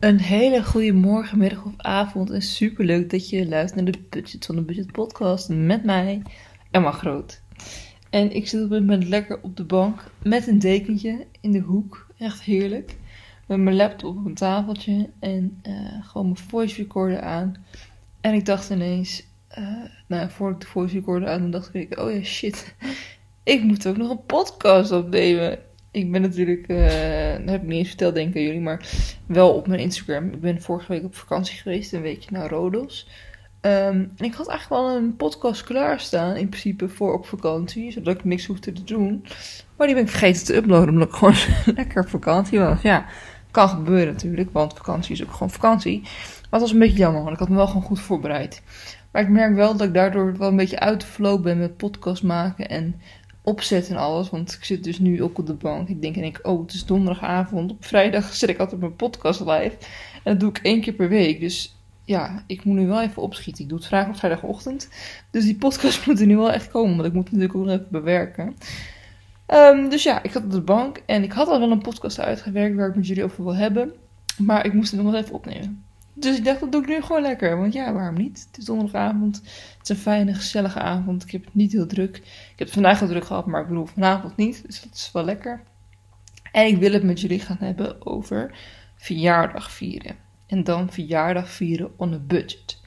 Een hele goede morgen, middag of avond. En super leuk dat je luistert naar de Budget van de Budget Podcast met mij, Emma Groot. En ik zit op dit moment lekker op de bank met een dekentje in de hoek. Echt heerlijk. Met mijn laptop op een tafeltje en uh, gewoon mijn voice recorder aan. En ik dacht ineens, uh, nou, voor ik de voice recorder aan dacht ik, oh ja, shit. Ik moet ook nog een podcast opnemen ik ben natuurlijk, uh, dat heb ik niet eens verteld denk ik jullie, maar wel op mijn Instagram. Ik ben vorige week op vakantie geweest, een weekje naar Rodos. Um, en ik had eigenlijk wel een podcast klaarstaan, in principe voor op vakantie, zodat ik niks hoefde te doen. Maar die ben ik vergeten te uploaden, omdat ik gewoon lekker op vakantie was. Ja, kan gebeuren natuurlijk, want vakantie is ook gewoon vakantie. Maar het was een beetje jammer, want ik had me wel gewoon goed voorbereid. Maar ik merk wel dat ik daardoor wel een beetje uit de flow ben met podcast maken en opzet en alles. Want ik zit dus nu ook op de bank. Ik denk en ik, oh, het is donderdagavond. Op vrijdag zet ik altijd mijn podcast live. En dat doe ik één keer per week. Dus ja, ik moet nu wel even opschieten. Ik doe het vrijdag op vrijdagochtend. Dus die podcast moet er nu wel echt komen. Want ik moet het natuurlijk ook nog even bewerken. Um, dus ja, ik zat op de bank. En ik had al wel een podcast uitgewerkt waar ik met jullie over wil hebben. Maar ik moest het nog wel even opnemen. Dus ik dacht, dat doe ik nu gewoon lekker. Want ja, waarom niet? Het is donderdagavond. Het is een fijne, gezellige avond. Ik heb het niet heel druk. Ik heb vandaag heel druk gehad, maar ik bedoel vanavond niet. Dus dat is wel lekker. En ik wil het met jullie gaan hebben over verjaardag vieren. En dan verjaardag vieren on a budget.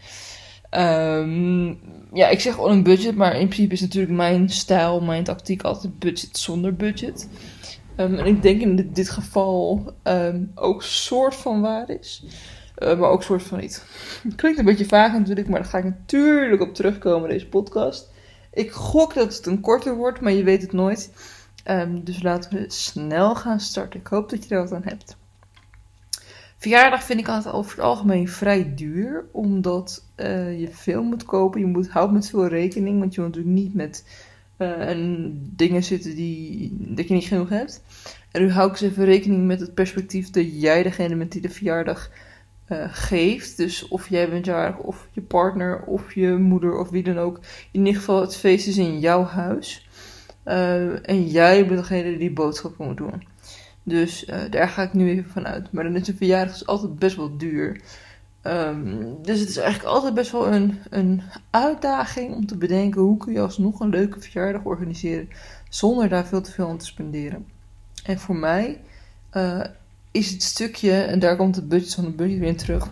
Um, ja, ik zeg on a budget, maar in principe is natuurlijk mijn stijl, mijn tactiek altijd budget zonder budget. Um, en ik denk in dit, geval um, ook soort van waar is. Uh, maar ook soort van niet. Klinkt een beetje vaag natuurlijk, maar daar ga ik natuurlijk op terugkomen deze podcast. Ik gok dat het een korter wordt, maar je weet het nooit. Um, dus laten we snel gaan starten. Ik hoop dat je er wat aan hebt. Verjaardag vind ik altijd over het algemeen vrij duur, omdat uh, je veel moet kopen. Je moet, houdt met veel rekening, want je moet natuurlijk niet met uh, dingen zitten die, dat je niet genoeg hebt. En nu hou ik eens even rekening met het perspectief dat jij degene bent die de verjaardag uh, geeft. Dus of jij bent jarig, of je partner, of je moeder, of wie dan ook. In ieder geval, het feest is in jouw huis. Uh, en jij bent degene die boodschappen moet doen. Dus uh, daar ga ik nu even van uit. Maar dan is een verjaardag dus altijd best wel duur. Um, dus het is eigenlijk altijd best wel een, een uitdaging om te bedenken hoe kun je alsnog een leuke verjaardag organiseren zonder daar veel te veel aan te spenderen. En voor mij is het stukje, en daar komt het budget van de budget weer in terug.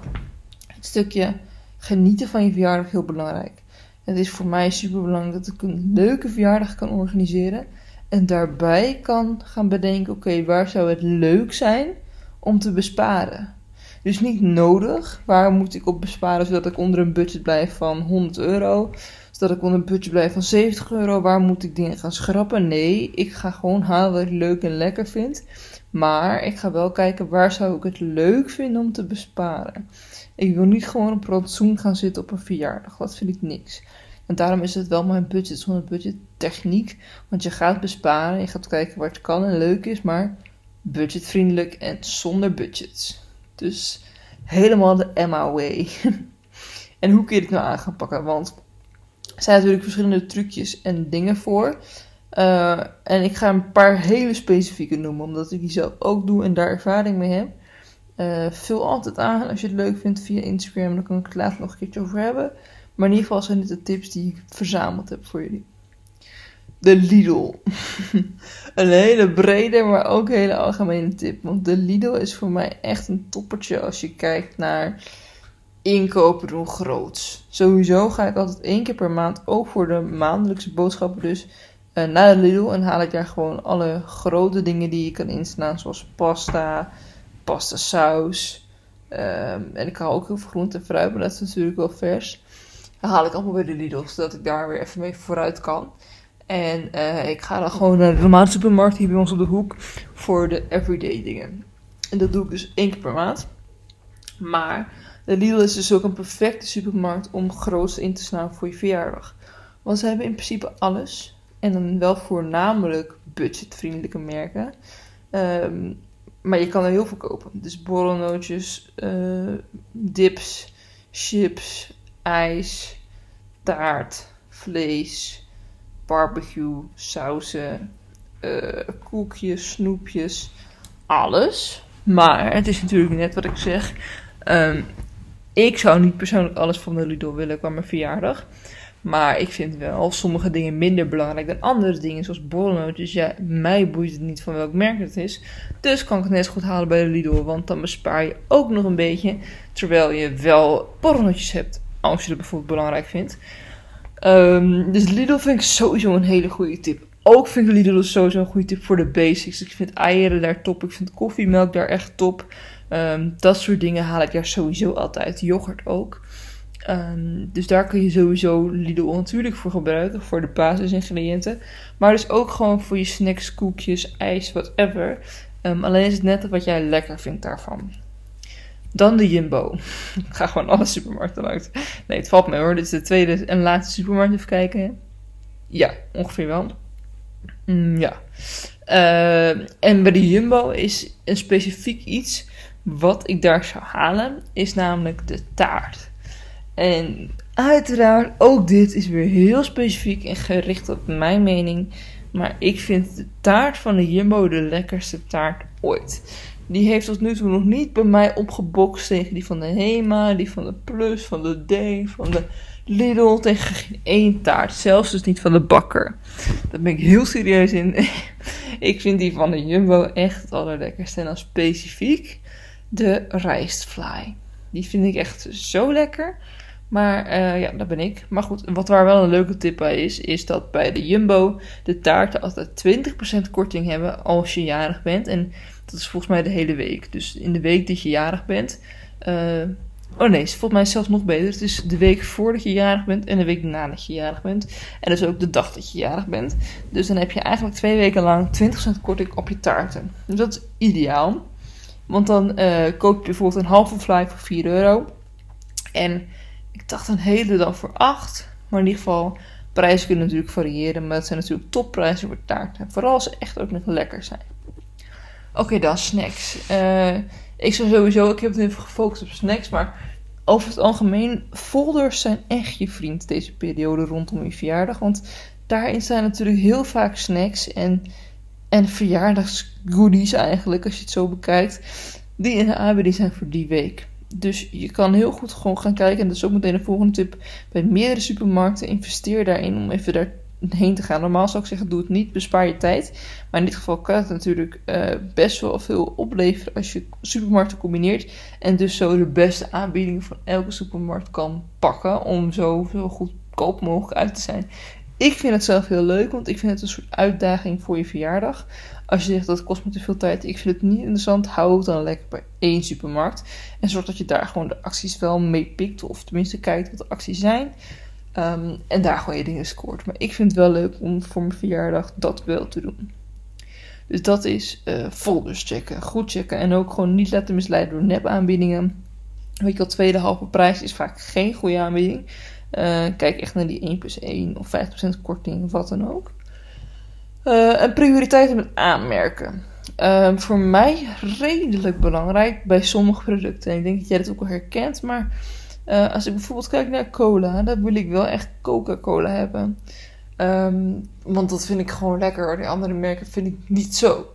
Het stukje genieten van je verjaardag heel belangrijk. Het is voor mij super belangrijk dat ik een leuke verjaardag kan organiseren. En daarbij kan gaan bedenken: oké, waar zou het leuk zijn om te besparen? Dus niet nodig. Waar moet ik op besparen zodat ik onder een budget blijf van 100 euro? Zodat ik onder een budget blijf van 70 euro? Waar moet ik dingen gaan schrappen? Nee, ik ga gewoon halen wat ik leuk en lekker vind. Maar ik ga wel kijken waar zou ik het leuk vinden om te besparen. Ik wil niet gewoon op rantsoen gaan zitten op een verjaardag. Dat vind ik niks. En daarom is het wel mijn budget zonder budget techniek. Want je gaat besparen. Je gaat kijken het kan en leuk is. Maar budgetvriendelijk en zonder budgets. Dus helemaal de Emma way. en hoe kun je dit nou aan gaan pakken? Want zijn natuurlijk verschillende trucjes en dingen voor. Uh, en ik ga een paar hele specifieke noemen, omdat ik die zelf ook doe en daar ervaring mee heb. Uh, vul altijd aan als je het leuk vindt via Instagram, dan kan ik het later nog een keertje over hebben. Maar in ieder geval zijn dit de tips die ik verzameld heb voor jullie. De Lidl. een hele brede, maar ook hele algemene tip. Want de Lidl is voor mij echt een toppertje als je kijkt naar inkopen doen groots. Sowieso ga ik altijd één keer per maand, ook voor de maandelijkse boodschappen dus, uh, naar de Lidl en haal ik daar gewoon alle grote dingen die je kan inslaan, zoals pasta, pasta saus. Um, en ik haal ook heel veel groente en fruit, maar dat is natuurlijk wel vers. Dan haal ik allemaal bij de Lidl, zodat ik daar weer even mee vooruit kan. En uh, ik ga dan gewoon naar de normale supermarkt hier bij ons op de hoek voor de everyday dingen. En dat doe ik dus één keer per maand. Maar de Lidl is dus ook een perfecte supermarkt om groots in te slaan voor je verjaardag. Want ze hebben in principe alles. En dan wel voornamelijk budgetvriendelijke merken. Um, maar je kan er heel veel kopen. Dus borrelnootjes, uh, dips, chips, ijs, taart, vlees, barbecue, sauzen, uh, koekjes, snoepjes. Alles. Maar het is natuurlijk net wat ik zeg. Ehm, ik zou niet persoonlijk alles van de Lidl willen qua mijn verjaardag. Maar ik vind wel sommige dingen minder belangrijk dan andere dingen, zoals borrelnootjes. Ja, mij boeit het niet van welk merk het is. Dus kan ik het net goed halen bij de Lidl, want dan bespaar je ook nog een beetje. Terwijl je wel borrelnootjes hebt, als je het bijvoorbeeld belangrijk vindt. Um, dus Lidl vind ik sowieso een hele goede tip. Ook vind ik Lidl sowieso een goede tip voor de basics. Ik vind eieren daar top, ik vind koffiemelk daar echt top. Um, dat soort dingen haal ik daar sowieso altijd. Yoghurt ook. Um, dus daar kun je sowieso Lidl natuurlijk voor gebruiken, voor de basisingrediënten. Maar dus ook gewoon voor je snacks, koekjes, ijs, whatever. Um, alleen is het net wat jij lekker vindt daarvan. Dan de Jumbo. Ga gewoon alle supermarkten langs. Nee, het valt me hoor. Dit is de tweede en laatste supermarkt. Even kijken. Ja, ongeveer wel. Mm, ja. En bij de Jumbo is een specifiek iets wat ik daar zou halen, is namelijk de taart. En uiteraard, ook dit is weer heel specifiek en gericht op mijn mening. Maar ik vind de taart van de Jumbo de lekkerste taart ooit. Die heeft tot nu toe nog niet bij mij opgebokst tegen die van de Hema, die van de Plus, van de D, van de Lidl. Tegen geen één taart. Zelfs dus niet van de bakker. Daar ben ik heel serieus in. ik vind die van de Jumbo echt het allerlekkerste. En dan specifiek de rijstfly. Die vind ik echt zo lekker. Maar uh, ja, dat ben ik. Maar goed, wat waar wel een leuke tip bij is, is dat bij de Jumbo de taarten altijd 20% korting hebben als je jarig bent. En dat is volgens mij de hele week. Dus in de week dat je jarig bent. Uh, oh nee, volgens mij zelfs nog beter. Het is de week voordat je jarig bent en de week nadat je jarig bent. En dus ook de dag dat je jarig bent. Dus dan heb je eigenlijk twee weken lang 20% korting op je taarten. Dus dat is ideaal. Want dan uh, koop je bijvoorbeeld een halve fly voor 4 euro. En ik dacht een hele dan voor 8. Maar in ieder geval, prijzen kunnen natuurlijk variëren. Maar dat zijn natuurlijk topprijzen voor taarten. Vooral als ze echt ook nog lekker zijn. Oké, dan snacks. Uh, ik zou sowieso, ik heb het even gefocust op snacks. Maar over het algemeen, folders zijn echt je vriend deze periode rondom je verjaardag. Want daarin staan natuurlijk heel vaak snacks. En en verjaardagsgoodies eigenlijk, als je het zo bekijkt, die in de aanbieding zijn voor die week. Dus je kan heel goed gewoon gaan kijken. En dat is ook meteen de volgende tip. Bij meerdere supermarkten investeer daarin om even daarheen te gaan. Normaal zou ik zeggen, doe het niet, bespaar je tijd. Maar in dit geval kan het natuurlijk uh, best wel veel opleveren als je supermarkten combineert. En dus zo de beste aanbiedingen van elke supermarkt kan pakken. Om zo, zo goedkoop mogelijk uit te zijn. Ik vind het zelf heel leuk, want ik vind het een soort uitdaging voor je verjaardag. Als je zegt dat kost me te veel tijd, ik vind het niet interessant, hou het dan lekker bij één supermarkt. En zorg dat je daar gewoon de acties wel mee pikt, of tenminste kijkt wat de acties zijn. Um, en daar gewoon je dingen scoort. Maar ik vind het wel leuk om voor mijn verjaardag dat wel te doen. Dus dat is uh, folders checken, goed checken en ook gewoon niet laten misleiden door nepaanbiedingen. Weet je tweede halve prijs is vaak geen goede aanbieding. Uh, kijk echt naar die 1 plus 1 of 5% korting, wat dan ook. Uh, en prioriteiten met aanmerken. Uh, voor mij redelijk belangrijk bij sommige producten. En ik denk dat jij dat ook wel herkent. Maar als ik bijvoorbeeld kijk naar cola, dan wil ik wel echt Coca-Cola hebben. Um, want dat vind ik gewoon lekker. Die andere merken vind ik niet zo.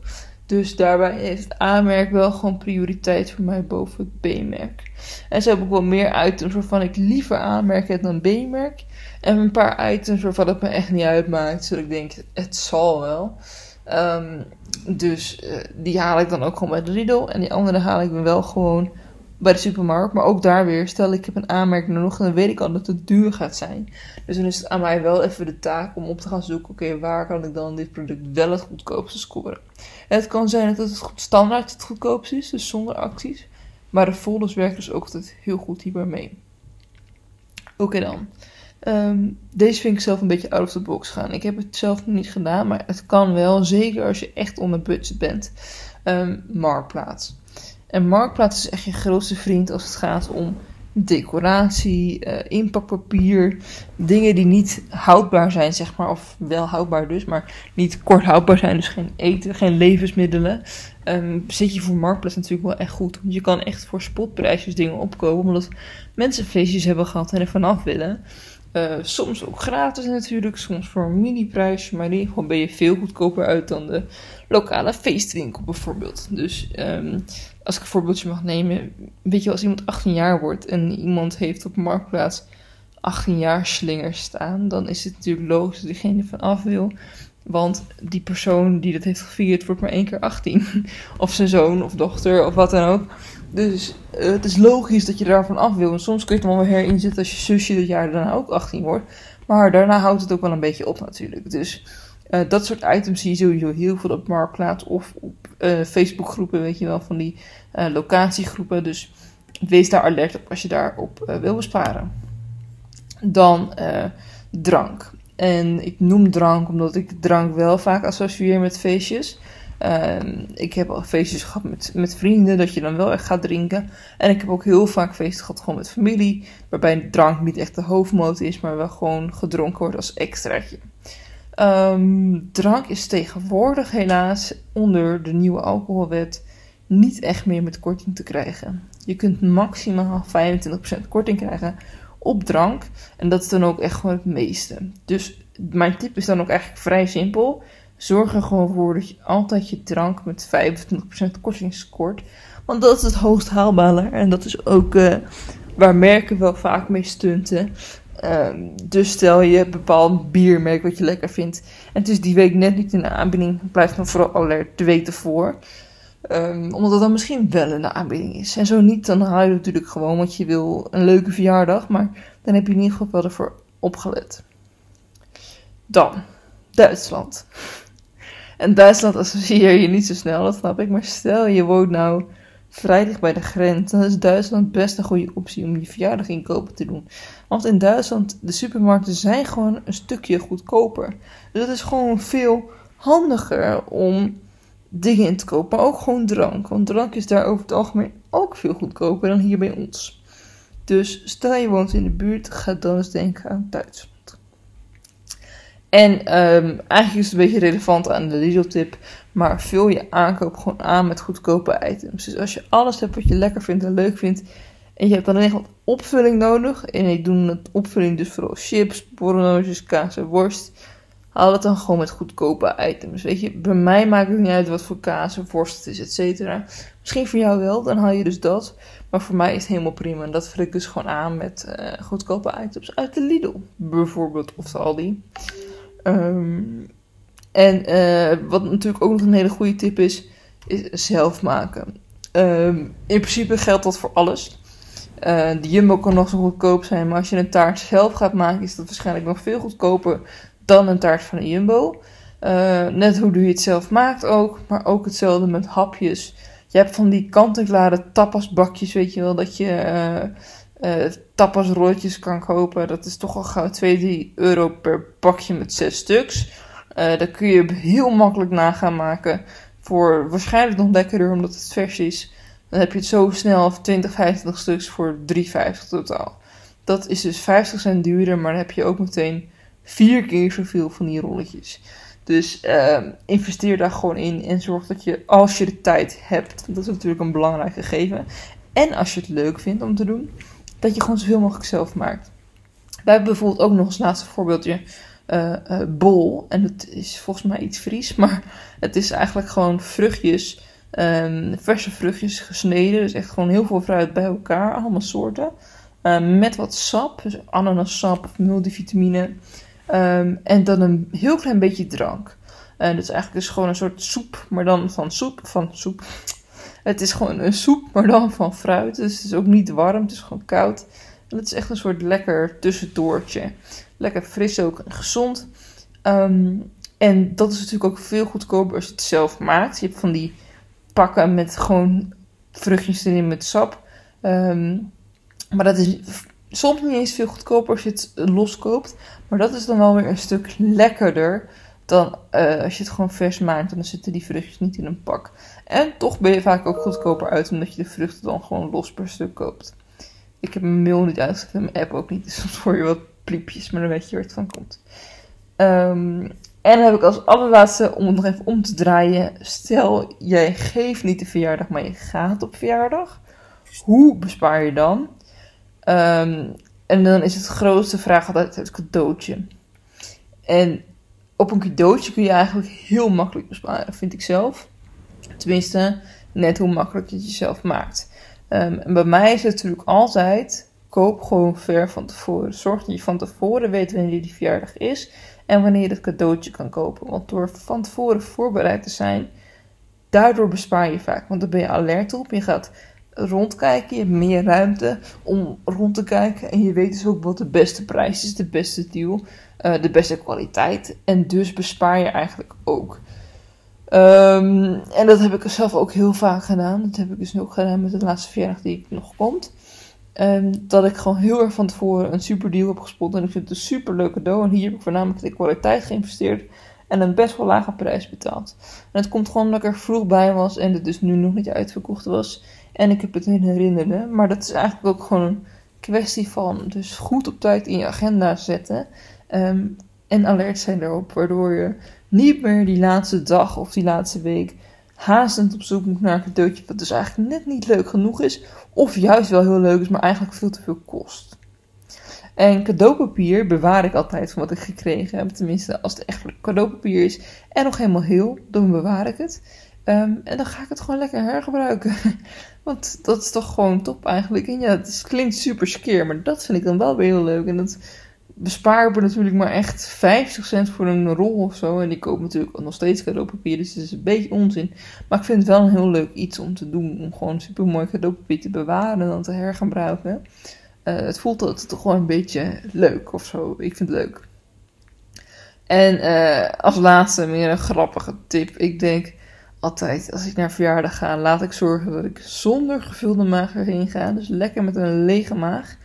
Dus daarbij heeft het A-merk wel gewoon prioriteit voor mij boven het B-merk. En zo heb ik wel meer items waarvan ik liever A-merk heb dan B-merk. En een paar items waarvan het me echt niet uitmaakt. Zodat ik denk, het zal wel. Um, dus uh, die haal ik dan ook gewoon bij de Lidl. En die andere haal ik wel gewoon bij de supermarkt. Maar ook daar weer, stel ik heb een aanmerking nog, dan weet ik al dat het duur gaat zijn. Dus dan is het aan mij wel even de taak om op te gaan zoeken, oké, waar kan ik dan dit product wel het goedkoopste scoren. En het kan zijn dat het standaard het goedkoopste is, dus zonder acties. Maar de folders werken dus ook altijd heel goed hierbij mee. Oké dan. Um, deze vind ik zelf een beetje out of the box gaan. Ik heb het zelf nog niet gedaan, maar het kan wel. Zeker als je echt onder budget bent. Um, Marktplaats. En Marktplaats is echt je grootste vriend als het gaat om decoratie, uh, inpakpapier, dingen die niet houdbaar zijn, zeg maar, of wel houdbaar dus, maar niet kort houdbaar zijn, dus geen eten, geen levensmiddelen, um, zit je voor Marktplaats natuurlijk wel echt goed. Want je kan echt voor spotprijsjes dingen opkopen, omdat mensen feestjes hebben gehad en er vanaf willen. Uh, soms ook gratis natuurlijk, soms voor een mini-prijsje, maar in ieder geval ben je veel goedkoper uit dan de lokale feestwinkel bijvoorbeeld. Dus um, als ik een voorbeeldje mag nemen, weet je, als iemand 18 jaar wordt en iemand heeft op Marktplaats 18 jaar slingers staan, dan is het natuurlijk logisch dat diegene van af wil. Want die persoon die dat heeft gevierd wordt maar één keer 18. of zijn zoon of dochter of wat dan ook. Dus uh, het is logisch dat je daarvan af wil. En soms kun je het wel weer herinzetten als je zusje dat jaar daarna ook 18 wordt. Maar daarna houdt het ook wel een beetje op natuurlijk. Dus uh, dat soort items zie je sowieso heel veel op Marktplaats of op uh, Facebookgroepen, weet je wel, van die locatiegroepen. Dus wees daar alert op als je daarop wil besparen. Dan drank. En ik noem drank omdat ik drank wel vaak associeer met feestjes. Um, ik heb al feestjes gehad met, met vrienden, dat je dan wel echt gaat drinken. En ik heb ook heel vaak feesten gehad gewoon met familie, waarbij drank niet echt de hoofdmoot is, maar wel gewoon gedronken wordt als extraatje. Um, drank is tegenwoordig helaas onder de nieuwe alcoholwet niet echt meer met korting te krijgen. Je kunt maximaal 25% korting krijgen op drank. En dat is dan ook echt gewoon het meeste. Dus mijn tip is dan ook eigenlijk vrij simpel. Zorg er gewoon voor dat je altijd je drank met 25% korting scoort. Want dat is het hoogst haalbare. En dat is ook uh, waar merken wel vaak mee stunten. Uh, dus stel je een bepaald biermerk wat je lekker vindt. En het is die week net niet in de aanbieding. Blijf dan vooral alert de week ervoor. Um, omdat het dan misschien wel de aanbieding is. En zo niet, dan haal je natuurlijk gewoon. Want je wil een leuke verjaardag. Maar dan heb je in ieder geval wel ervoor opgelet. Dan, Duitsland. En Duitsland associeer je niet zo snel, dat snap ik. Maar stel je woont nou vrij dicht bij de grens, dan is Duitsland best een goede optie om je verjaardag inkopen te doen. Want in Duitsland, de supermarkten zijn gewoon een stukje goedkoper. Dus het is gewoon veel handiger om dingen in te kopen, maar ook gewoon drank. Want drank is daar over het algemeen ook veel goedkoper dan hier bij ons. Dus stel je woont in de buurt, ga dan eens denken aan Duitsland. En um, eigenlijk is het een beetje relevant aan de Lidl-tip. Maar vul je aankoop gewoon aan met goedkope items. Dus als je alles hebt wat je lekker vindt en leuk vindt. En je hebt dan alleen wat opvulling nodig. En ik doe het opvulling dus vooral chips, borrelnootjes, kaas en worst. Haal het dan gewoon met goedkope items. Weet je, bij mij maakt het niet uit wat voor kaas of worst het is, et cetera. Misschien voor jou wel, dan haal je dus dat. Maar voor mij is het helemaal prima. En dat vul ik dus gewoon aan met uh, goedkope items uit de Lidl. Bijvoorbeeld, of de Aldi. Um, en uh, wat natuurlijk ook nog een hele goede tip is, is zelf maken. Um, in principe geldt dat voor alles. Uh, de Jumbo kan nog zo goedkoop zijn, maar als je een taart zelf gaat maken, is dat waarschijnlijk nog veel goedkoper dan een taart van een Jumbo. Uh, net hoe je het zelf maakt ook, maar ook hetzelfde met hapjes. Je hebt van die kant-en-klare tapasbakjes, weet je wel, dat je tapasrolletjes kan kopen. Dat is toch al gauw 2, 3 euro per pakje met 6 stuks. Uh, dat kun je heel makkelijk na gaan maken. Voor waarschijnlijk nog lekkerder omdat het vers is. Dan heb je het zo snel 20, 25 stuks voor 3,50 totaal. Dat is dus 50 cent duurder, maar dan heb je ook meteen vier keer zoveel van die rolletjes. Dus uh, investeer daar gewoon in en zorg dat je, als je de tijd hebt, dat is natuurlijk een belangrijk gegeven. En als je het leuk vindt om te doen, dat je gewoon zoveel mogelijk zelf maakt. Wij hebben bijvoorbeeld ook nog als laatste voorbeeldje uh, uh, bol. En het is volgens mij iets Fries, maar het is eigenlijk gewoon vruchtjes, um, verse vruchtjes gesneden. Dus echt gewoon heel veel fruit bij elkaar, allemaal soorten. Um, met wat sap, dus ananassap of multivitamine. Um, en dan een heel klein beetje drank. En dat is eigenlijk dus gewoon een soort soep, maar dan van soep, van soep. Het is gewoon een soep, maar dan van fruit. Dus het is ook niet warm, het is gewoon koud. En het is echt een soort lekker tussendoortje. Lekker fris ook en gezond. Um, en dat is natuurlijk ook veel goedkoper als je het zelf maakt. Je hebt van die pakken met gewoon vruchtjes erin met sap. Um, maar dat is soms niet eens veel goedkoper als je het los koopt. Maar dat is dan wel weer een stuk lekkerder dan uh, als je het gewoon vers maakt. Dan zitten die vruchtjes niet in een pak. En toch ben je vaak ook goedkoper uit omdat je de vruchten dan gewoon los per stuk koopt. Ik heb mijn mail niet uitgezet en mijn app ook niet. Dus soms hoor je wat pliepjes, maar dan weet je waar het van komt. Um, en dan heb ik als allerlaatste, om het nog even om te draaien. Stel, jij geeft niet de verjaardag, maar je gaat op verjaardag. Hoe bespaar je dan? Um, En dan is het grootste vraag altijd het cadeautje. En op een cadeautje kun je eigenlijk heel makkelijk besparen, vind ik zelf. Tenminste, net hoe makkelijk je het jezelf maakt. Ehm, en bij mij is het natuurlijk altijd: koop gewoon ver van tevoren. Zorg dat je van tevoren weet wanneer die verjaardag is en wanneer je het cadeautje kan kopen. Want door van tevoren voorbereid te zijn, daardoor bespaar je vaak. Want dan ben je alert op. Je gaat rondkijken, je hebt meer ruimte om rond te kijken. En je weet dus ook wat de beste prijs is, de beste deal, uh, de beste kwaliteit. En dus bespaar je eigenlijk ook. Um, en dat heb ik zelf ook heel vaak gedaan. Dat heb ik dus ook gedaan met de laatste verjaardag die nog komt. Um, dat ik gewoon heel erg van tevoren een super deal heb gespot. En ik vind het een super leuk cadeau. En hier heb ik voornamelijk de kwaliteit geïnvesteerd. En een best wel lage prijs betaald. En het komt gewoon omdat ik er vroeg bij was. En het dus nu nog niet uitverkocht was. En ik heb het niet herinnerde. Maar dat is eigenlijk ook gewoon een kwestie van dus goed op tijd in je agenda zetten. Um, en alert zijn erop. Waardoor je niet meer die laatste dag of die laatste week haastend op zoek moet naar een cadeautje wat dus eigenlijk net niet leuk genoeg is. Of juist wel heel leuk is, maar eigenlijk veel te veel kost. En cadeaupapier bewaar ik altijd van wat ik gekregen heb. Tenminste, als het echt cadeaupapier is en nog helemaal heel, dan bewaar ik het. Um, en dan ga ik het gewoon lekker hergebruiken. Want dat is toch gewoon top eigenlijk. En ja, het klinkt super skeer, maar dat vind ik dan wel weer heel leuk. En dat bespaar ik natuurlijk maar echt 50 cent voor een rol of zo. En die koop natuurlijk nog steeds cadeaupapier, dus het is een beetje onzin. Maar ik vind het wel een heel leuk iets om te doen. Om gewoon super mooi cadeaupapier te bewaren en dan te hergebruiken. Uh, het voelt altijd toch gewoon een beetje leuk of zo. Ik vind het leuk. En uh, als laatste meer een grappige tip. Ik denk altijd als ik naar verjaardag ga, laat ik zorgen dat ik zonder gevulde maag erheen ga. Dus lekker met een lege maag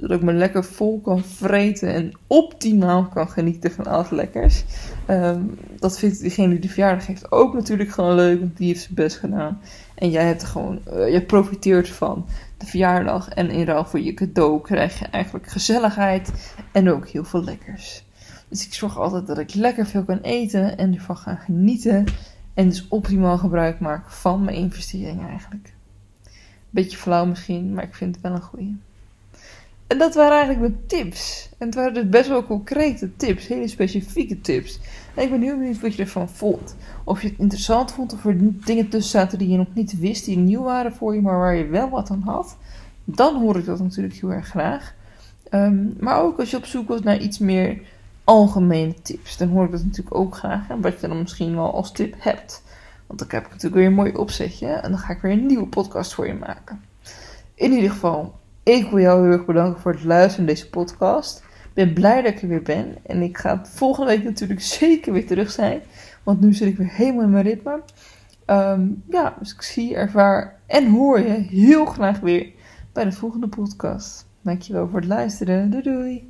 zodat ik me lekker vol kan vreten en optimaal kan genieten van alles lekkers. Um, dat vindt diegene die de verjaardag heeft ook natuurlijk gewoon leuk, want die heeft zijn best gedaan. En jij hebt gewoon, uh, je profiteert van de verjaardag. En in ruil voor je cadeau krijg je eigenlijk gezelligheid en ook heel veel lekkers. Dus ik zorg altijd dat ik lekker veel kan eten en ervan ga genieten. En dus optimaal gebruik maken van mijn investering eigenlijk. Beetje flauw misschien, maar ik vind het wel een goeie. En dat waren eigenlijk mijn tips. En het waren dus best wel concrete tips, hele specifieke tips. En ik ben heel benieuwd wat je ervan vond. Of je het interessant vond, of er dingen tussen zaten die je nog niet wist, die nieuw waren voor je, maar waar je wel wat aan had. Dan hoor ik dat natuurlijk heel erg graag. Um, maar ook als je op zoek was naar iets meer algemene tips, dan hoor ik dat natuurlijk ook graag. En wat je dan misschien wel als tip hebt. Want dan heb ik natuurlijk weer een mooi opzetje en dan ga ik weer een nieuwe podcast voor je maken. In ieder geval, ik wil jou heel erg bedanken voor het luisteren naar deze podcast. Ik ben blij dat ik er weer ben. En ik ga volgende week natuurlijk zeker weer terug zijn. Want nu zit ik weer helemaal in mijn ritme. Um, ja, dus ik zie, ervaar en hoor je heel graag weer bij de volgende podcast. Dankjewel voor het luisteren. Doei doei.